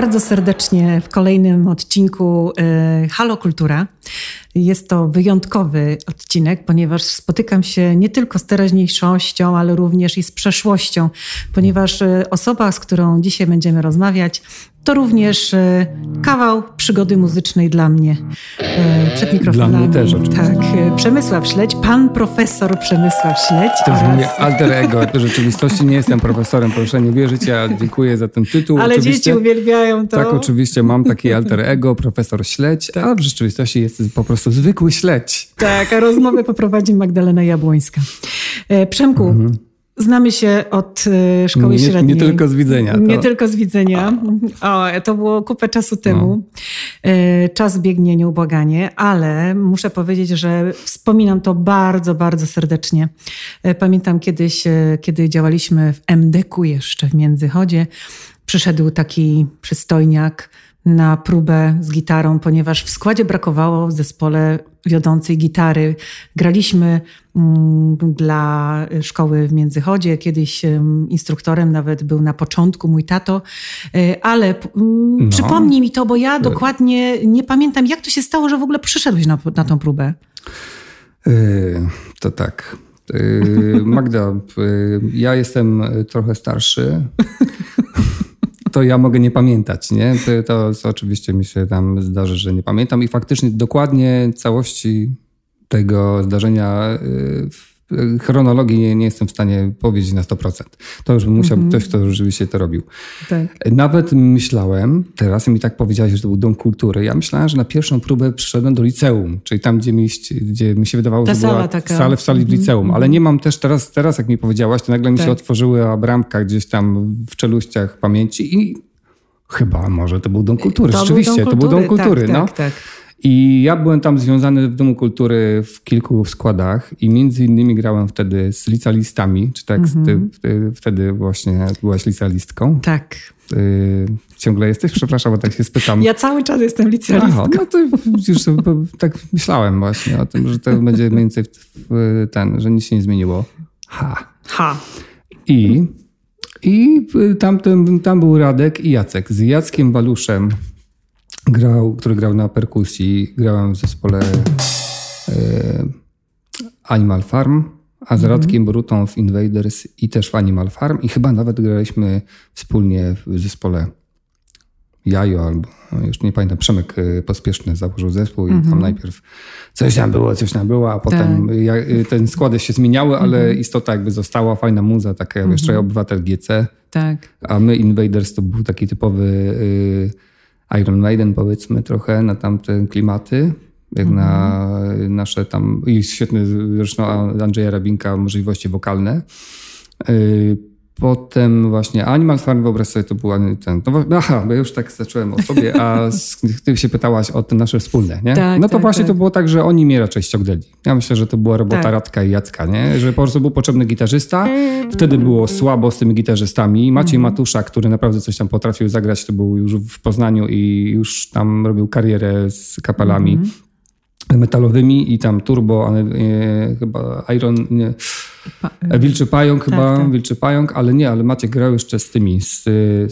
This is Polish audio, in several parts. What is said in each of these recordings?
bardzo serdecznie w kolejnym odcinku y, Halo Kultura. Jest to wyjątkowy odcinek, ponieważ spotykam się nie tylko z teraźniejszością, ale również i z przeszłością, ponieważ y, osoba, z którą dzisiaj będziemy rozmawiać, to również e, kawał przygody muzycznej dla mnie. E, przed mikrofonami. Dla mnie też oczywiście. Tak, e, Przemysław Śledź, pan profesor Przemysław Śledź. To jest oraz... moje alter ego. W rzeczywistości nie jestem profesorem, proszę nie wierzyć. Ja dziękuję za ten tytuł. Ale oczywiście. dzieci uwielbiają to. Tak, oczywiście mam taki alter ego, profesor Śledź, tak. a w rzeczywistości jest po prostu zwykły śledź. Tak, a rozmowę poprowadzi Magdalena Jabłońska. Przemku, mhm. Znamy się od y, szkoły nie, średniej. Nie tylko z widzenia. To... Nie tylko z widzenia. O, to było kupę czasu temu. No. Y, czas biegnie nieubłaganie, ale muszę powiedzieć, że wspominam to bardzo, bardzo serdecznie. Y, pamiętam kiedyś, kiedy działaliśmy w MDK jeszcze w Międzychodzie, przyszedł taki przystojniak, na próbę z gitarą, ponieważ w składzie brakowało w zespole wiodącej gitary. Graliśmy mm, dla szkoły w Międzychodzie. Kiedyś instruktorem nawet był na początku mój tato, e, ale no. przypomnij mi to, bo ja dokładnie nie pamiętam, jak to się stało, że w ogóle przyszedłeś na, na tą próbę. Yy, to tak. Magda, ja jestem trochę starszy. To ja mogę nie pamiętać, nie? To, to oczywiście mi się tam zdarzy, że nie pamiętam i faktycznie dokładnie całości tego zdarzenia y, chronologii nie, nie, jestem w stanie powiedzieć na 100%. To już musiał mm -hmm. ktoś, kto rzeczywiście to robił. Tak. Nawet myślałem, teraz mi tak powiedziałeś, że to był Dom Kultury, ja myślałem, że na pierwszą próbę przyszedłem do liceum, czyli tam, gdzie mi, gdzie mi się wydawało, Ta że była taka. sale w sali w mhm. liceum, ale nie mam też teraz, teraz jak mi powiedziałaś, to nagle mi tak. się otworzyła bramka gdzieś tam w czeluściach pamięci i chyba może to był Dom Kultury. To Rzeczywiście, był to był Dom Kultury. Tak, no. tak, tak. I ja byłem tam związany w Domu Kultury w kilku składach i między innymi grałem wtedy z licealistami, czy tak, mm -hmm. ty, wtedy właśnie byłaś licealistką. Tak. Y, ciągle jesteś? Przepraszam, bo tak się spytam. Ja cały czas jestem licealistką. Aha, no to widzisz, tak myślałem właśnie o tym, że to będzie mniej więcej ten, że nic się nie zmieniło. Ha. Ha. I, i tam, tam, tam był Radek i Jacek. Z Jackiem Waluszem grał, który grał na perkusji. Grałem w zespole e, Animal Farm, a z mhm. Radkiem Brutą w Invaders i też w Animal Farm. I chyba nawet graliśmy wspólnie w zespole Jajo albo no, już nie pamiętam, Przemek e, Pospieszny założył zespół i tam mhm. najpierw coś tam było, coś tam było, a potem tak. Ten składy się zmieniały, ale mhm. istota jakby została, fajna muza, taka mhm. jeszcze obywatel GC. Tak. A my Invaders to był taki typowy... Y, Iron Maiden powiedzmy trochę na tamte klimaty, jak -hmm. na nasze tam, i świetne zresztą Andrzeja Rabinka możliwości wokalne. Potem właśnie Animal Farm, wyobraź sobie, to był ten. No, aha, bo już tak zacząłem o sobie, a ty się pytałaś o te nasze wspólne, nie? Tak, no to tak, właśnie tak. to było tak, że oni mnie raczej ściągnęli. Ja myślę, że to była robota tak. Radka i Jacka, nie? Że po prostu był potrzebny gitarzysta. Wtedy było słabo z tymi gitarzystami. Maciej mm. Matusza, który naprawdę coś tam potrafił zagrać, to był już w Poznaniu i już tam robił karierę z kapelami. Mm metalowymi i tam turbo, ale, e, chyba Iron, nie, pa, e, Wilczy Pająk tak, chyba, tak. Wilczy Pająk, ale nie, ale Maciek grał jeszcze z tymi, z,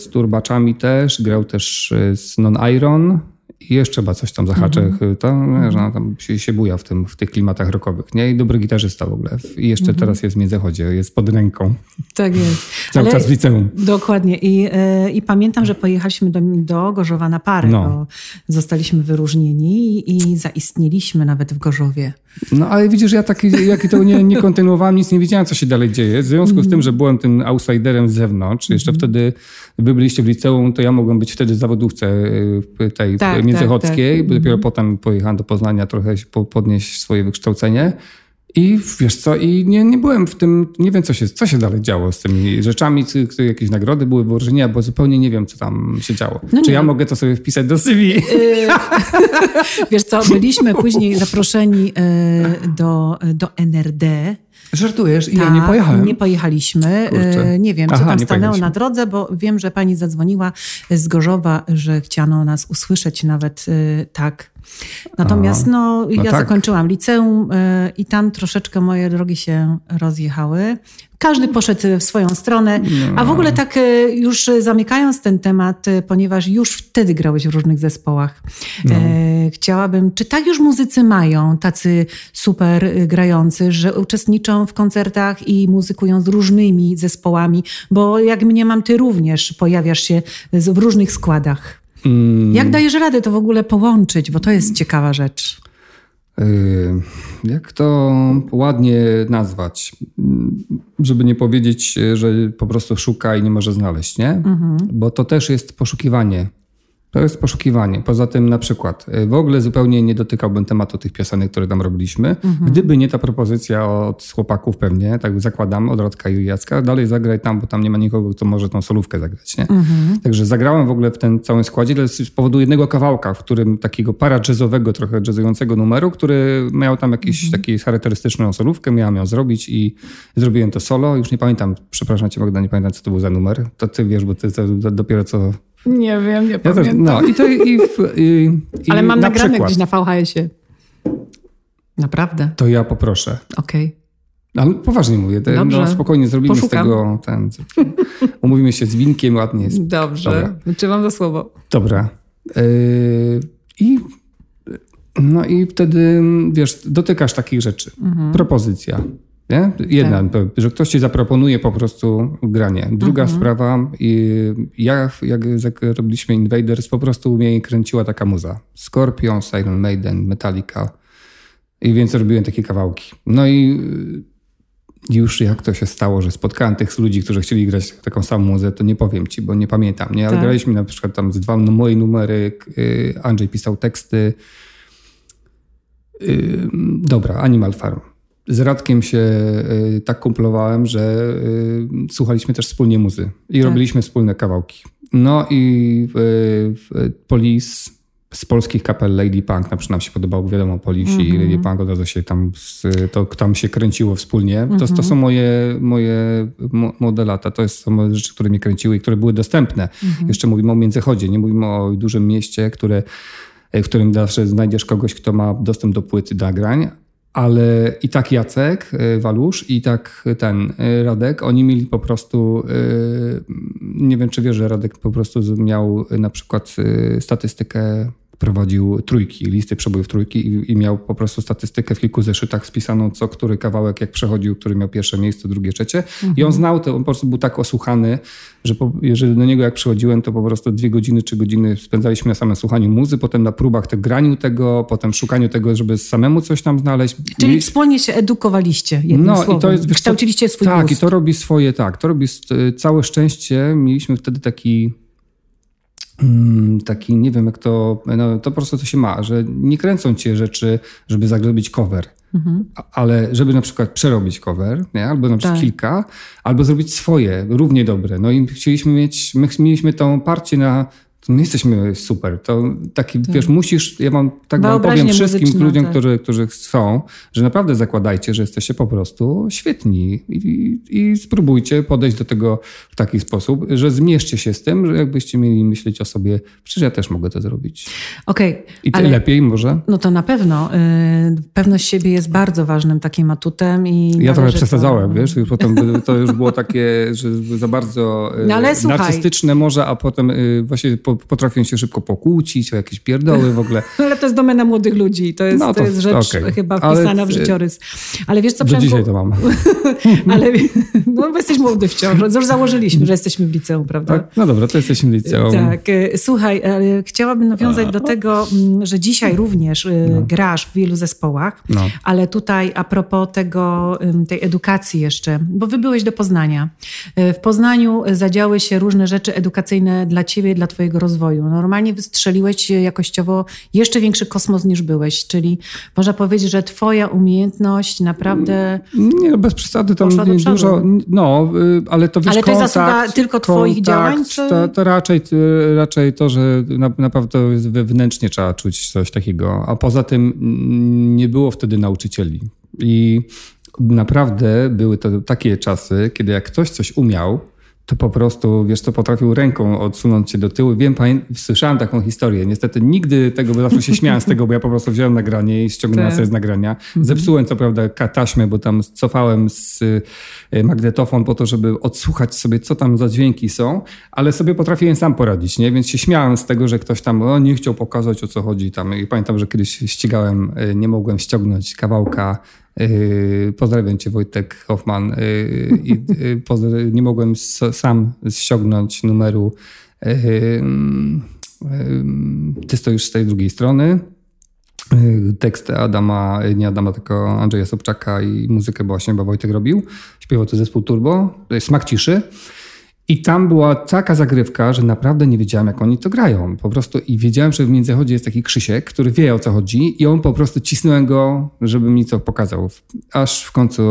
z turbaczami też, grał też e, z Non-Iron, i jeszcze chyba coś tam zahaczę, mm-hmm. to, mm-hmm. że tam się, się buja w, tym, w tych klimatach rockowych, nie? I dobry gitarzysta w ogóle. I jeszcze mm-hmm. teraz jest w Międzychodzie, jest pod ręką. Tak jest. Cały Ale czas w liceum. Dokładnie. I, e, I pamiętam, że pojechaliśmy do, do Gorzowa na parę, no. zostaliśmy wyróżnieni i zaistnieliśmy nawet w Gorzowie. No ale widzisz, ja taki, jak to nie, nie kontynuowałem, nic nie wiedziałem, co się dalej dzieje. W związku z tym, że byłem tym outsiderem z zewnątrz, jeszcze mm. wtedy wy byliście w liceum, to ja mogłem być wtedy w zawodówce y, tej tak, międzychodzkiej. Tak, tak. Dopiero mm. potem pojechałem do Poznania trochę podnieść swoje wykształcenie. I wiesz co, i nie, nie byłem w tym, nie wiem co się, co się dalej działo z tymi rzeczami, czy, jakieś nagrody były wyróżnienia, bo zupełnie nie wiem co tam się działo. No czy ja mogę to sobie wpisać do CV? Yy, wiesz co, byliśmy później zaproszeni yy, do, do NRD, Żartujesz? I ja nie tak, pojechałem? nie pojechaliśmy. Kurczę. E, nie wiem, Aha, co tam stanęło na drodze, bo wiem, że pani zadzwoniła z Gorzowa, że chciano nas usłyszeć nawet e, tak. Natomiast no, no ja tak. zakończyłam liceum y, i tam troszeczkę moje drogi się rozjechały. Każdy poszedł w swoją stronę, a w ogóle tak y, już zamykając ten temat, y, ponieważ już wtedy grałeś w różnych zespołach. No. E, chciałabym, czy tak już muzycy mają, tacy super grający, że uczestniczą w koncertach i muzykują z różnymi zespołami, bo jak mnie mam, ty również pojawiasz się w różnych składach. Mm. Jak dajesz radę to w ogóle połączyć, bo to jest ciekawa rzecz. Yy, jak to ładnie nazwać? Żeby nie powiedzieć, że po prostu szuka i nie może znaleźć, nie? Mhm. Bo to też jest poszukiwanie to jest poszukiwanie. Poza tym na przykład y, w ogóle zupełnie nie dotykałbym tematu tych piosenek, które tam robiliśmy. Mhm. Gdyby nie ta propozycja od chłopaków pewnie, tak zakładam, od Rodka i Jacka, dalej zagraj tam, bo tam nie ma nikogo, kto może tą solówkę zagrać. Nie? Mhm. Także zagrałem w ogóle w ten całym składzie ale z powodu jednego kawałka, w którym takiego para jazzowego, trochę jazzującego numeru, który miał tam jakiś mhm. taki charakterystyczną solówkę, miałem ją zrobić i zrobiłem to solo. Już nie pamiętam, przepraszam cię Magda, nie pamiętam co to był za numer. To ty wiesz, bo ty dopiero co nie wiem, nie ja pamiętam. Też, no i to i, w, i, Ale mam na nagrane przykład. gdzieś na VHS-ie. Naprawdę. To ja poproszę. Okej. Okay. Ale poważnie mówię, to, no, spokojnie zrobimy Poszukam. z tego ten. Umówimy się z winkiem, ładnie jest. Dobrze. Trzymam za słowo. Dobra. Yy, I no i wtedy, wiesz, dotykasz takich rzeczy. Mhm. Propozycja. Nie? Jedna, tak. że ktoś ci zaproponuje po prostu granie. Druga mhm. sprawa, ja, jak, jak robiliśmy Invaders, po prostu mnie kręciła taka muza. Scorpion, Iron Maiden, Metallica. I więc robiłem takie kawałki. No i już jak to się stało, że spotkałem tych ludzi, którzy chcieli grać taką samą muzę, to nie powiem ci, bo nie pamiętam. Nie? Ale tak. graliśmy na przykład tam z dwa moje numery, y, Andrzej pisał teksty. Y, dobra, Animal Farm z Radkiem się y, tak kumplowałem, że y, słuchaliśmy też wspólnie muzy i tak. robiliśmy wspólne kawałki. No i y, Police z polskich kapel Lady Punk, na przykład nam się podobał, wiadomo, Police mm -hmm. i mhm. Lady Punk od razu się tam, to, tam się kręciło wspólnie. Mm -hmm. to, to są mhm. moje, moje młode lata, to są rzeczy, które mnie kręciły i które były dostępne. Mm -hmm. Jeszcze mówimy o Międzychodzie, nie mówimy o dużym mieście, które w którym zawsze znajdziesz kogoś, kto ma dostęp do płyty nagrań, ale i tak Jacek y, Walusz, i tak ten y, Radek, oni mieli po prostu, y, nie wiem czy wiesz, że Radek po prostu miał na przykład statystykę prowadził trójki, listy przebojów trójki i, i, miał po prostu statystykę w kilku zeszytach spisaną, co który kawałek jak przechodził, który miał pierwsze miejsce, drugie, trzecie. Mhm. I on mhm. znał to, on po prostu był tak osłuchany, że po, jeżeli do niego jak przychodziłem, to po prostu dwie godziny, trzy godziny spędzaliśmy na samym słuchaniu muzy, potem na próbach te graniu tego, potem szukaniu tego, żeby samemu coś tam znaleźć. Czyli wspólnie się edukowaliście jednym no, słowem. I to jest, Kształciliście swój Tak, gust. i to robi swoje, tak, to robi całe szczęście. Mieliśmy wtedy taki taki, nie wiem jak to, no, to po prostu to się ma, że nie kręcą cię rzeczy, żeby zrobić cover, mhm. ale żeby na przykład przerobić cover, nie? albo na przykład tak. kilka, albo zrobić swoje, równie dobre. No i chcieliśmy mieć, my mieliśmy tą parcie na my jesteśmy super. To taki, tak. wiesz, musisz, ja mam, tak wam powiem wszystkim ludziom, tak. którzy, którzy chcą, że naprawdę zakładajcie, że jesteście po prostu świetni i, i spróbujcie podejść do tego w taki sposób, że zmierzcie się z tym, że jakbyście mieli myśleć o sobie, przecież ja też mogę to zrobić. Okej. Okay, I ale, lepiej może? No to na pewno. Yy, pewność siebie jest bardzo ważnym takim atutem i... Ja trochę przesadzałem, to... wiesz, potem to już było takie, że za bardzo yy, no, narcystyczne może, a potem yy, właśnie po, potrafią się szybko pokłócić o jakieś pierdoły w ogóle. Ale to jest domena młodych ludzi. To jest, no to, to jest rzecz okay. chyba wpisana Ale, w życiorys. Ale wiesz co, Przemku... dzisiaj to mam. Ale no, bo jesteś młody wciąż. Już założyliśmy, że jesteśmy w liceum, prawda? Tak? No dobra, to jesteśmy w liceum. Tak. Słuchaj, chciałabym nawiązać do tego, mm, że dzisiaj również y, no. grasz w wielu zespołach, no. ale tutaj a propos tego, tej edukacji jeszcze, bo wy byłeś do Poznania. W Poznaniu zadziały się różne rzeczy edukacyjne dla ciebie, dla twojego rozwoju. Normalnie wystrzeliłeś jakościowo jeszcze większy kosmos niż byłeś, czyli można powiedzieć, że twoja umiejętność naprawdę Nie, no bez przesady, tam dużo, no, y, ale to wiesz, Ale to jest zasługa tylko twoich kontakt, działań? Czy... To, to, raczej, raczej to, że na, naprawdę wewnętrznie trzeba czuć coś takiego, a poza tym nie było wtedy nauczycieli i naprawdę były to takie czasy, kiedy jak ktoś coś umiał, to po prostu, wiesz co, potrafił ręką odsunąć się do tyłu. Wiem, pamię- słyszałem taką historię. Niestety nigdy tego, bo zawsze się śmiałem z tego, bo ja po prostu wziąłem nagranie i ściągnąłem tak. sobie z nagrania. Mhm. Zepsułem co prawda taśmę, bo tam cofałem z y, magnetofon po to, żeby odsłuchać sobie, co tam za dźwięki są, ale sobie potrafiłem sam poradzić, nie? Więc się śmiałem z tego, że ktoś tam o, nie chciał pokazać, o co chodzi tam. I pamiętam, że kiedyś ścigałem, y, nie mogłem ściągnąć kawałka Yy, pozdrawiam cię Wojtek Hoffman. Yy, yy, nie mogłem sam ściągnąć numeru Ty stoisz z tej drugiej strony. Tekst Adama, nie Adama, tylko Andrzeja Sobczaka i muzykę właśnie bo Wojtek robił. Śpiewał to zespół Turbo. Smak ciszy. I tam była taka zagrywka, że naprawdę nie wiedziałem, jak oni to grają. Po prostu i wiedziałem, że w Międzychodzie jest taki Krzysiek, który wie, o co chodzi i on po prostu cisnąłem go, żeby mi co pokazał. Aż w końcu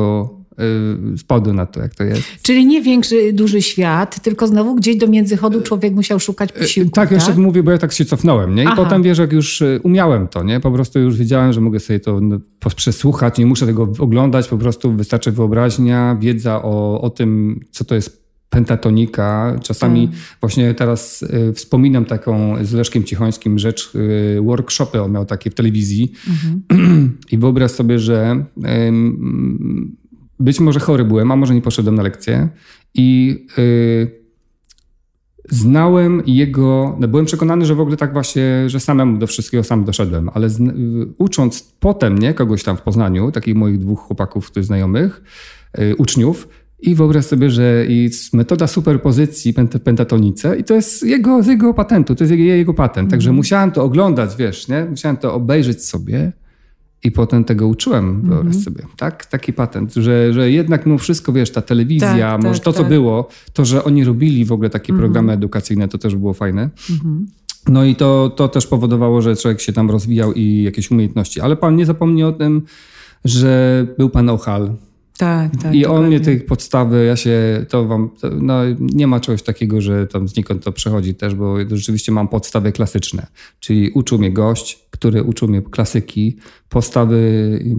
yy, wpadł na to, jak to jest. Czyli nie większy, duży świat, tylko znowu gdzieś do Międzychodu człowiek musiał szukać y, posiłku. Tak, tak? jeszcze mówię, bo ja tak się cofnąłem, nie? I Aha. potem, wiesz, jak już y, umiałem to, nie? Po prostu już wiedziałem, że mogę sobie to przesłuchać, nie muszę tego oglądać, po prostu wystarczy wyobraźnia, wiedza o, o tym, co to jest pentatonika. Czasami tak. właśnie teraz y, wspominam taką z Leszkiem Cichońskim rzecz, y, workshopy on miał takie w telewizji mhm. i wyobraź sobie, że y, być może chory byłem, a może nie poszedłem na lekcję i y, znałem jego, no byłem przekonany, że w ogóle tak właśnie, że samemu do wszystkiego sam doszedłem, ale z, ucząc potem, nie, kogoś tam w Poznaniu, takich moich dwóch chłopaków, znajomych, y, uczniów, i wyobraź sobie, że jest metoda superpozycji pentatonice i to jest jego, z jego patentu, to jest jego, jego patent. Także mm. musiałem to oglądać, wiesz, nie? Musiałem to obejrzeć sobie i potem tego uczyłem, mm wyobraź sobie. Tak? Taki patent, że, że jednak mimo wszystko, wiesz, ta telewizja, tak, może tak, to, co tak. było, to, że oni robili w ogóle takie mm programy edukacyjne, to też było fajne. Mm -hmm. No i to, to też powodowało, że człowiek się tam rozwijał i jakieś umiejętności. Ale pan nie zapomni o tym, że był pan Ochal, tak, tak. I on mnie tych podstawy, ja się, to wam, no nie ma czegoś takiego, że tam znikąd to przechodzi też, bo rzeczywiście mam podstawy klasyczne. Czyli uczył mnie gość, który uczył mnie klasyki, postawy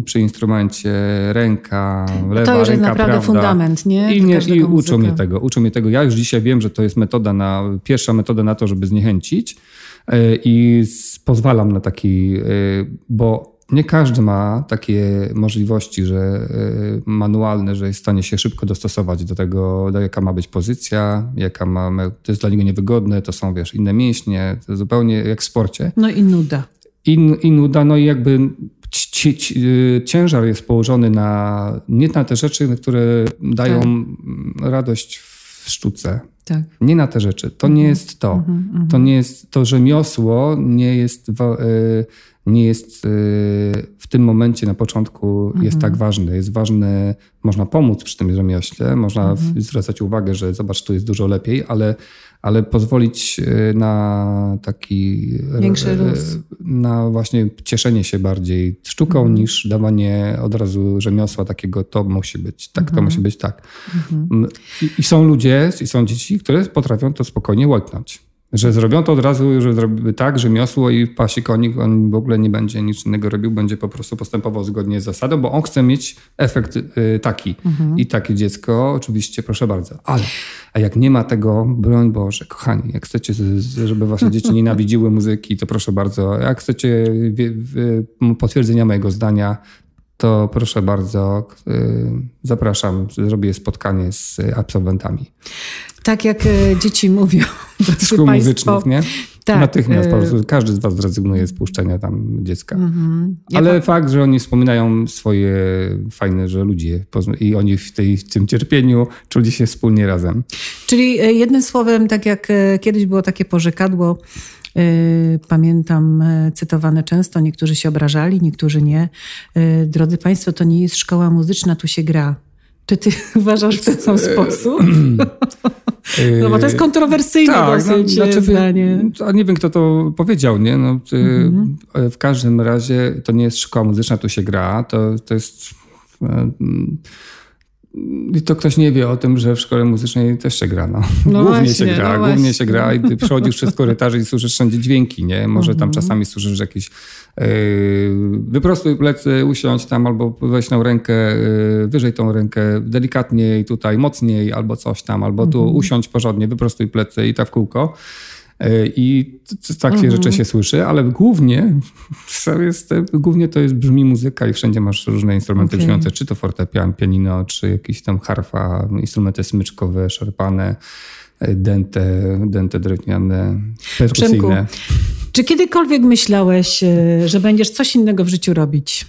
przy instrumencie, ręka, lewa, To już jest naprawdę prawda. fundament, nie? I, nie, i uczył mnie tego, uczył mnie tego. Ja już dzisiaj wiem, że to jest metoda na, pierwsza metoda na to, żeby zniechęcić e, i pozwalam na taki, e, bo nie każdy ma takie możliwości, że y, manualne, że jest w stanie się szybko dostosować do tego, do jaka ma być pozycja, jaka ma, to jest dla niego niewygodne, to są, wiesz, inne mięśnie, to zupełnie jak w sporcie. No i nuda. I, i nuda, no i jakby y, ciężar jest położony na, nie na te rzeczy, które dają tak. radość w sztuce. Tak. Nie na te rzeczy. To nie mhm. jest to. Mhm, to mhm. nie jest to rzemiosło, nie jest... Yy, nie jest y, w tym momencie na początku mhm. jest tak ważny. Jest ważny, można pomóc przy tym rzemiośle, można mhm. zwracać uwagę, że zobacz, tu jest dużo lepiej, ale, ale pozwolić y, na taki większy luz. Na właśnie cieszenie się bardziej sztuką mhm. niż dawanie od razu rzemiosła takiego to musi być tak, to mhm. musi być tak. Mhm. I, I, są ludzie, i są dzieci, które potrafią to spokojnie łyknąć. Że zrobią to od razu, że zrobiły tak, że miosło i pasi konik, on w ogóle nie będzie nic innego robił, będzie po prostu postępował zgodnie z zasadą, bo on chce mieć efekt y, taki. Mhm. I takie dziecko, oczywiście, proszę bardzo. Ale a jak nie ma tego, broń Boże, kochani, jak chcecie, żeby wasze dzieci nienawidziły muzyki, to proszę bardzo. Jak chcecie potwierdzenia mojego zdania, to proszę bardzo, y, zapraszam, zrobię spotkanie z absolwentami. Tak jak e, dzieci mówią. Szkół muzycznych, nie? Tak. Natychmiast po e, prostu każdy z was zrezygnuje z puszczenia tam dziecka. Ja Ale fakt, że oni wspominają swoje fajne, że ludzie i oni w, tej, w tym cierpieniu czuli się wspólnie razem. Czyli e, jednym słowem, tak jak kiedyś było takie porzekadło, pamiętam cytowane często, niektórzy się obrażali, niektórzy nie. Drodzy Państwo, to nie jest szkoła muzyczna, tu się gra. Czy ty uważasz w ten sam sposób? No bo to jest kontrowersyjne tak, dosyć no, znaczy, zdanie. A nie wiem, kto to powiedział, nie? No, mhm. W każdym razie to nie jest szkoła muzyczna, tu się gra. To, to jest... I to ktoś nie wie o tym, że w szkole muzycznej też się gra. No. no głównie właśnie, się gra, no głównie się gra i ty przechodzisz przez korytarze i słyszysz wszędzie dźwięki, nie? Może tam mhm. czasami słyszysz jakieś yy, wyprostuj plecy, usiądź tam albo weź tą rękę, y, wyżej tą rękę, delikatniej tutaj, mocniej albo coś tam, albo tu mhm. usiądź porządnie, wyprostuj plecy i ta w kółko. Y, I takie mhm. rzeczy się słyszy, ale głównie, jest, głównie to jest brzmi muzyka i wszędzie masz różne instrumenty okay. brzmiące, czy to fortepian, pianino, czy jakieś tam harfa, instrumenty smyczkowe, szarpane, dęte, dęte drewniane, perkusyjne. Czy kiedykolwiek myślałeś, e, że będziesz coś innego w życiu robić?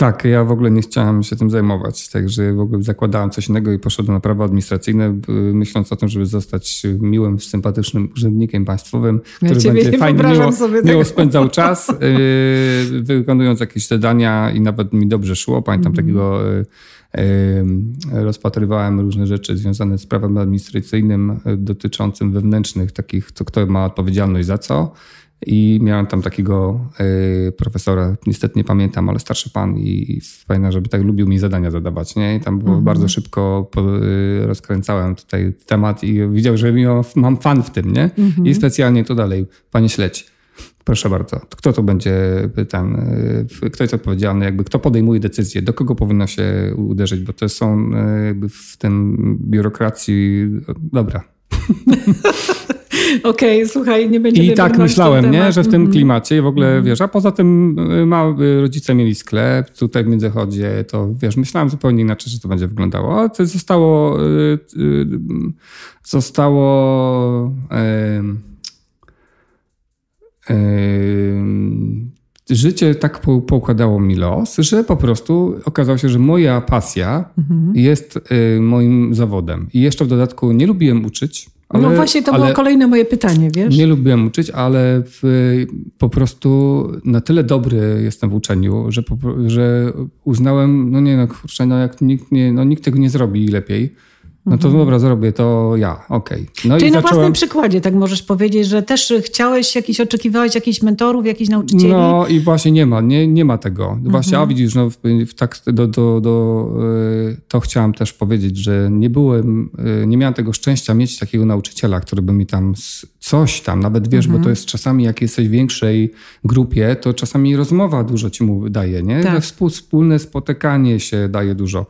Tak, ja w ogóle nie chciałem się tym zajmować, także w ogóle zakładałem coś innego i poszedłem na prawo administracyjne, myśląc o tym, żeby zostać miłym, sympatycznym urzędnikiem państwowym, ja który będzie fajnie miło, miło spędzał czas, yy, wykonując jakieś zadania i nawet mi dobrze szło. Pamiętam mm -hmm. takiego yy, rozpatrywałem różne rzeczy związane z prawem administracyjnym dotyczącym wewnętrznych, takich, co kto ma odpowiedzialność za co. I miałem tam takiego y, profesora, niestety nie pamiętam, ale starszy pan i fajna, żeby tak lubił mi zadania zadawać, nie? I tam było mhm. bardzo szybko po, y, rozkręcałem tutaj temat i widział, że mam fan w tym, nie? Mhm. I specjalnie to dalej, panie śledź. Proszę bardzo, kto to będzie ten, y, kto jest odpowiedzialny, jakby kto podejmuje decyzję, do kogo powinno się uderzyć, bo to są jakby w tym biurokracji, dobra. Okej, okay, słuchaj, nie będzie I tak myślałem, nie, że w tym mhm. klimacie w ogóle, mm. wiesz, a poza tym y, ma, y, rodzice mieli sklep tutaj w Międzychodzie, to wiesz, myślałem zupełnie inaczej, że to będzie wyglądało, ale to zostało y, zostało życie tak poukładało mi los, że po prostu okazało się, że moja pasja mhm. jest moim zawodem. I jeszcze w dodatku nie lubiłem uczyć. Ale, no właśnie, to było kolejne moje pytanie, wiesz? Nie lubiłem uczyć, ale w, po prostu na tyle dobry jestem w uczeniu, że, że uznałem, no nie no, kurczę, no jak nikt, nie, no nikt tego nie zrobi lepiej, no to mhm. dobra, zrobię to ja, okej. Okay. No Czyli na zacząłem... własnym przykładzie, tak możesz powiedzieć, że też chciałeś jakiś, oczekiwałeś jakichś mentorów, jakichś nauczycieli? No i właśnie nie ma, nie, nie ma tego. Właśnie, mhm. a widzisz, no tak do, do, do, e, to chciałam też powiedzieć, że nie byłem, e, nie miałem tego szczęścia mieć takiego nauczyciela, który by mi tam coś tam, nawet wiesz, mhm. bo to jest czasami, jak jesteś w większej grupie, to czasami rozmowa dużo ci mu daje, nie? Tak. Wspólne spotykanie się daje dużo.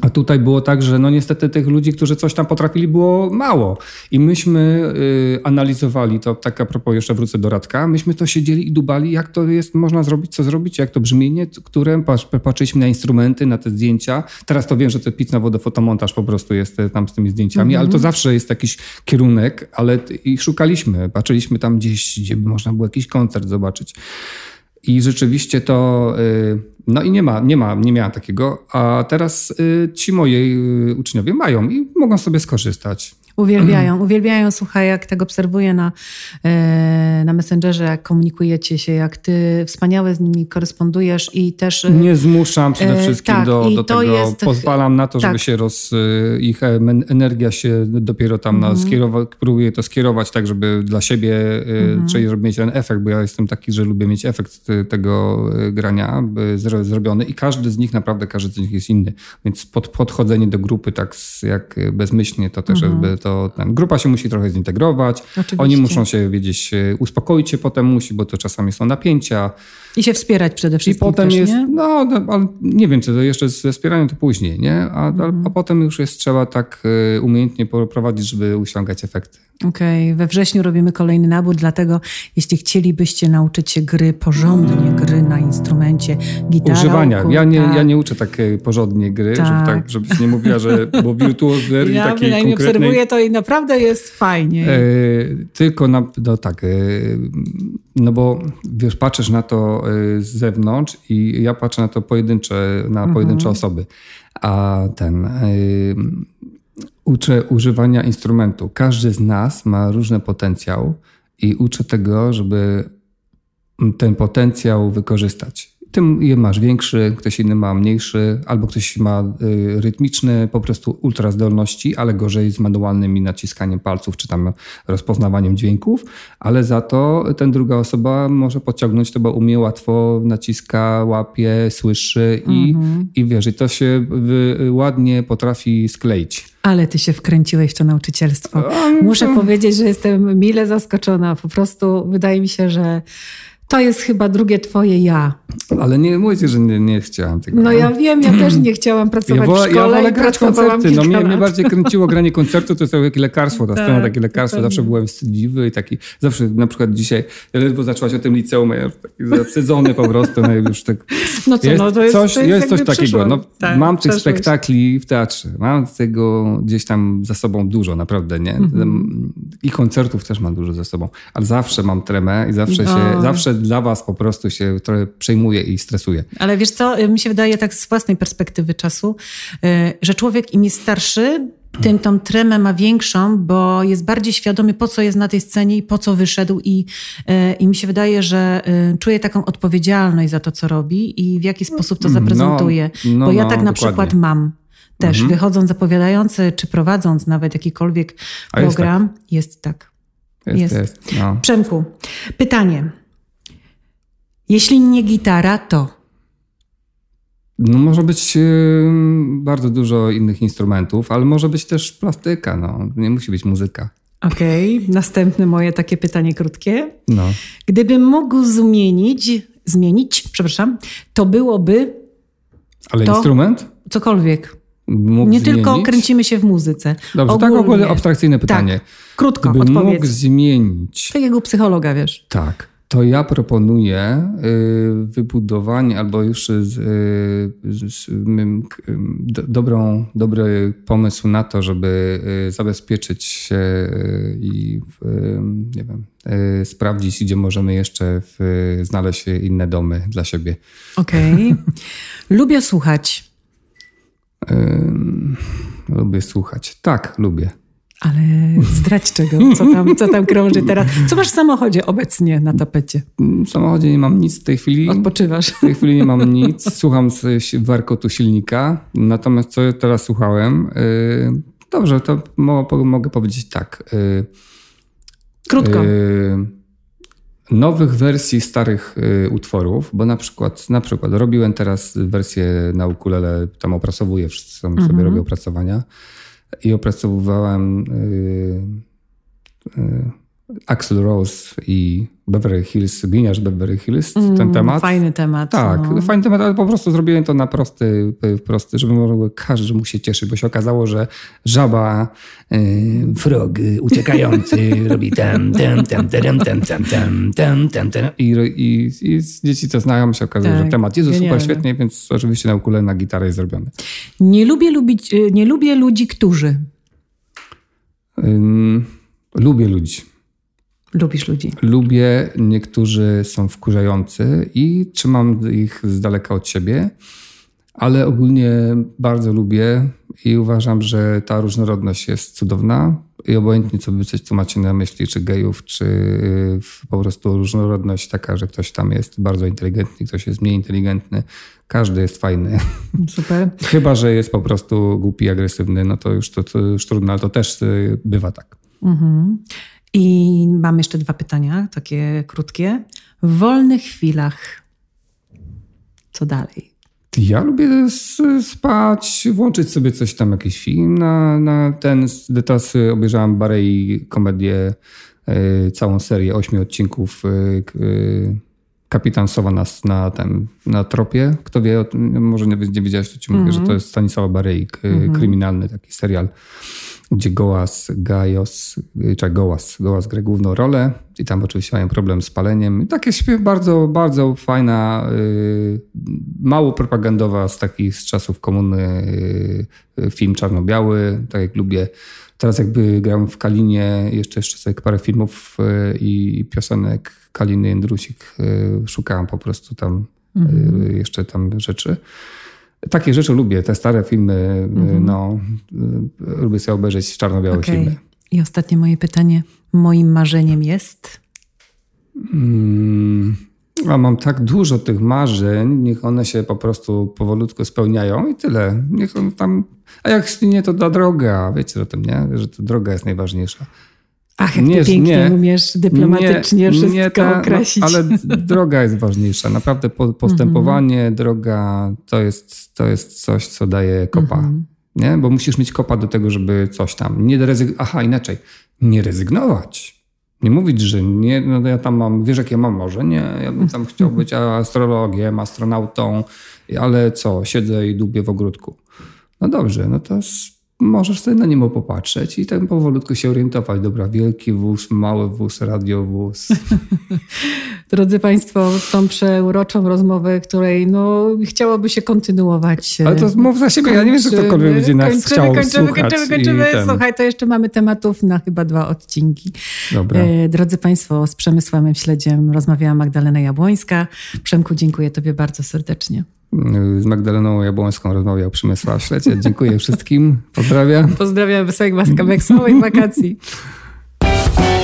A tutaj było tak, że no niestety tych ludzi, którzy coś tam potrafili, było mało. I myśmy y, analizowali to, tak a propos, jeszcze wrócę do Radka, myśmy to siedzieli i dubali, jak to jest, można zrobić, co zrobić, jak to brzmienie, które patrzyliśmy na instrumenty, na te zdjęcia. Teraz to wiem, że to pic na wodę, fotomontaż po prostu jest e, tam z tymi zdjęciami, mm -hmm. ale to zawsze jest jakiś kierunek, ale i szukaliśmy, patrzyliśmy tam gdzieś, gdzie by można było jakiś koncert zobaczyć. I rzeczywiście to, y, no i nie ma, nie ma, nie miałam takiego, a teraz y, ci moi y, uczniowie mają i mogą sobie skorzystać. Uwielbiają, uwielbiają, słuchaj, jak tak obserwuję na, e, na Messengerze, jak komunikujecie się, jak ty wspaniale z nimi korespondujesz i też... E, Nie zmuszam przede e, wszystkim tak, do, do tego, jest, pozwalam na to, tak. żeby się roz... ich energia się dopiero tam mhm. na skierować, próbuję to skierować tak, żeby dla siebie, mhm. czyli żeby mieć ten efekt, bo ja jestem taki, że lubię mieć efekt tego grania zrobiony i każdy z nich, naprawdę każdy z nich jest inny, więc pod, podchodzenie do grupy tak jak bezmyślnie to też mhm. jest to ten, grupa się musi trochę zintegrować. Oczywiście. Oni muszą się wiedzieć, uspokoić się potem musi, bo to czasami są napięcia. I się wspierać przede wszystkim. I potem też, jest, nie? no, no, ale nie wiem, czy to jeszcze ze wspieraniem to później, nie? A, mhm. a, potem już jest trzeba tak y, umiejętnie prowadzić, żeby osiągać efekty. Okej, okay. we wrześniu robimy kolejny nabór, dlatego jeśli chcielibyście nauczyć się gry porządnie, gry na instrumencie, gitarą. Używania. Ja nie, tak. ja nie uczę tak porządnie gry, tak. Żeby tak, żebyś nie mówiła, że bo wirtuozer ja i takiej konkretnej... Ja obserwuję to i naprawdę jest fajnie. E, tylko na, no tak, e, no bo wiesz, patrzysz na to e, z zewnątrz i ja patrzę na to pojedyncze, na pojedyncze mhm. osoby. A ten uczę używania instrumentu. Każdy z nas ma różny potencjał i uczę tego, żeby ten potencjał wykorzystać. Tym je masz większy, ktoś inny ma mniejszy, albo ktoś ma y, rytmiczny, po prostu ultra zdolności, ale gorzej z manualnymi naciskaniem palców czy tam rozpoznawaniem dźwięków, ale za to ten druga osoba może podciągnąć to, bo umie łatwo, naciska, łapie, słyszy i, mhm. i wiesz, i to się ładnie potrafi skleić. Ale ty się wkręciłeś w to nauczycielstwo. Muszę powiedzieć, że jestem mile zaskoczona. Po prostu wydaje mi się, że To jest chyba drugie twoje ja. Ale nie mówicie, że nie, nie chciałam tego. No ja wiem, ja też nie chciałam pracować ja wolę, w szkole Ja wolę grać koncerty. No mnie, mnie, bardziej kręciło granie koncertu, to jest takie lekarstwo, ta tak, scena, takie lekarstwo. Zawsze byłem wstydliwy i taki, zawsze na przykład dzisiaj, ledwo zaczęłaś o tym liceum, ja już taki zawstydzony po prostu, no już tak. No co, jest no to jest coś, to jest, jest coś takiego. No, tak, mam tych spektakli w teatrze, mam tego gdzieś tam za sobą dużo, naprawdę, nie? Mhm. I koncertów też mam dużo za sobą, ale zawsze mam tremę i zawsze się, zawsze dla was po prostu się trochę przejmuję i stresuję. Ale wiesz co, mi się wydaje tak z własnej perspektywy czasu, y, że człowiek im jest starszy, tym tą tremę ma większą, bo jest bardziej świadomy, po co jest na tej scenie i po co wyszedł. I, y, i mi się wydaje, że y, czuje taką odpowiedzialność za to, co robi i w jaki sposób to no, zaprezentuje. No, no, bo ja tak na dokładnie. przykład mam też, mhm. wychodząc zapowiadający, czy prowadząc nawet jakikolwiek program, jest tak. Jest tak. Jest, jest. jest no. Przemku, pytanie. Jeśli nie gitara, to? No, może być bardzo dużo innych instrumentów, ale może być też plastyka. No. Nie musi być muzyka. Okej, okay. następne moje takie pytanie krótkie. No. Gdybym mógł zmienić, zmienić, przepraszam, to byłoby. Ale to instrument? Cokolwiek. Mógł nie zmienić? tylko kręcimy się w muzyce. Dobrze, Ogólnie. tak ogólnie abstrakcyjne pytanie. Tak. Krótko, Gdybym odpowiedz. mógł zmienić. Takiego psychologa, wiesz. Tak to ja proponuję y, wybudowanie albo już z, y, z, dobrą, dobry pomysł na to, żeby y, zabezpieczyć się i nie wiem, sprawdzić, gdzie możemy jeszcze znaleźć inne domy dla siebie. Okej. Okay. lubię słuchać. Lubię słuchać. Tak, lubię. Ale zdradź czego, co tam, co tam krąży teraz. Co masz w samochodzie obecnie na tapecie? W samochodzie nie mam nic w tej chwili. Odpoczywasz? W tej chwili nie mam nic. Słucham warkotu silnika. Natomiast co teraz słuchałem? Y, dobrze, to mogę powiedzieć tak. Y, Krótko. Y, nowych wersji starych utworów, bo na przykład, na przykład robiłem teraz wersję na ukulele, tam opracowuję, wszyscy sobie mhm. robią opracowania i opracowywałem y, y, Axel Rose i Beverly Hills, gliniarz Beverly Hills, mm, ten temat. Fajny temat. Tak, no. fajny temat, ale po prostu zrobiłem to na prosty, prosty żeby każdy mógł się cieszyć, bo się okazało, że żaba, yy, frog uciekający robi tam, tam, tam, tam, tam, tam, tam, tam, tam, tam. I, i, I dzieci co znają, się okazuje, tak, że temat jest super świetnie, więc oczywiście na ukulele, na gitarę jest zrobiony. Nie lubię, lubić, nie lubię ludzi, którzy... Yy, lubię ludzi. Lubisz ludzi? Lubię, niektórzy są wkurzający i trzymam ich z daleka od siebie, ale ogólnie bardzo lubię i uważam, że ta różnorodność jest cudowna i obojętnie co wy coś, co macie na myśli, czy gejów, czy po prostu różnorodność taka, że ktoś tam jest bardzo inteligentny, ktoś jest mniej inteligentny, każdy jest fajny. Super. Chyba, że jest po prostu głupi, agresywny, no to już, to, to już trudno, ale to też y, bywa tak. Mhm. I mam jeszcze dwa pytania, takie krótkie. W wolnych chwilach, co dalej? Ja lubię spać, włączyć sobie coś tam, jakiś film na, na ten. Teraz obejrzałam Barei komedię, y, całą serię ośmiu odcinków y, y, Kapitan Sowa na, na, ten, na tropie. Kto wie, może nie, nie wiedziałeś, to ci mówię, mm -hmm. że to jest Stanisława Barei, mm -hmm. kryminalny taki serial gdzie Gołas, Gajos, czy Gołas, Gołas gra główną rolę i tam oczywiście mają problem z paleniem. I takie bardzo, bardzo fajna, yy, mało propagandowa z takich z czasów komuny film czarno-biały, tak jak lubię. Teraz jakby grałem w Kalinie, jeszcze, jeszcze sobie parę filmów yy, i piosenek Kaliny Jędrusik yy, szukałem po prostu tam mhm. Yy, jeszcze tam rzeczy. Takie rzeczy lubię, te stare filmy, mhm. no, lubię sobie obejrzeć czarno-białe okay. filmy. I ostatnie moje pytanie. Moim marzeniem jest? Hmm, a mam tak dużo tych marzeń, niech one się po prostu powolutku spełniają i tyle. Niech on tam. A jak nie, to da droga. Wiecie o tym, nie? Że to droga jest najważniejsza. Ach, jak nie, ty pięknie nie, umiesz dyplomatycznie nie, wszystko nie ta, określić. No, ale droga jest ważniejsza. Naprawdę postępowanie, mm -hmm. droga to jest, to jest coś, co daje kopa. Mm -hmm. Nie? Bo musisz mieć kopa do tego, żeby coś tam. Nie rezygnować. Aha, inaczej. Nie rezygnować. Nie mówić, że nie, no ja tam mam, wiesz jakie mam może? Nie, ja bym tam chciał być astrologiem, astronautą, ale co, siedzę i dubię w ogródku. No dobrze, no to możesz sobie na niego popatrzeć i tak powolutku się orientować. Dobra, wielki wóz, mały wóz, radiowóz. Drodzy Państwo, tą przeuroczą rozmowę, której no, chciałoby się kontynuować. Ale to mów za siebie, ja nie wiem, czy ktokolwiek będzie nas kończymy, chciał kończymy, słuchać. Kończymy, kończymy, kończymy. Słuchaj, to jeszcze mamy tematów na chyba dwa odcinki. Dobra. E, drodzy Państwo, z Przemysławem Śledziem rozmawiała Magdalena Jabłońska. Przemku, dziękuję Tobie bardzo serdecznie. Y, z Magdaleną Jabłońską rozmawiał Przemysław Szlecie. Dziękuję wszystkim. Pozdrawiam. Pozdrawiam Wysek Maska Meksowej wakacji.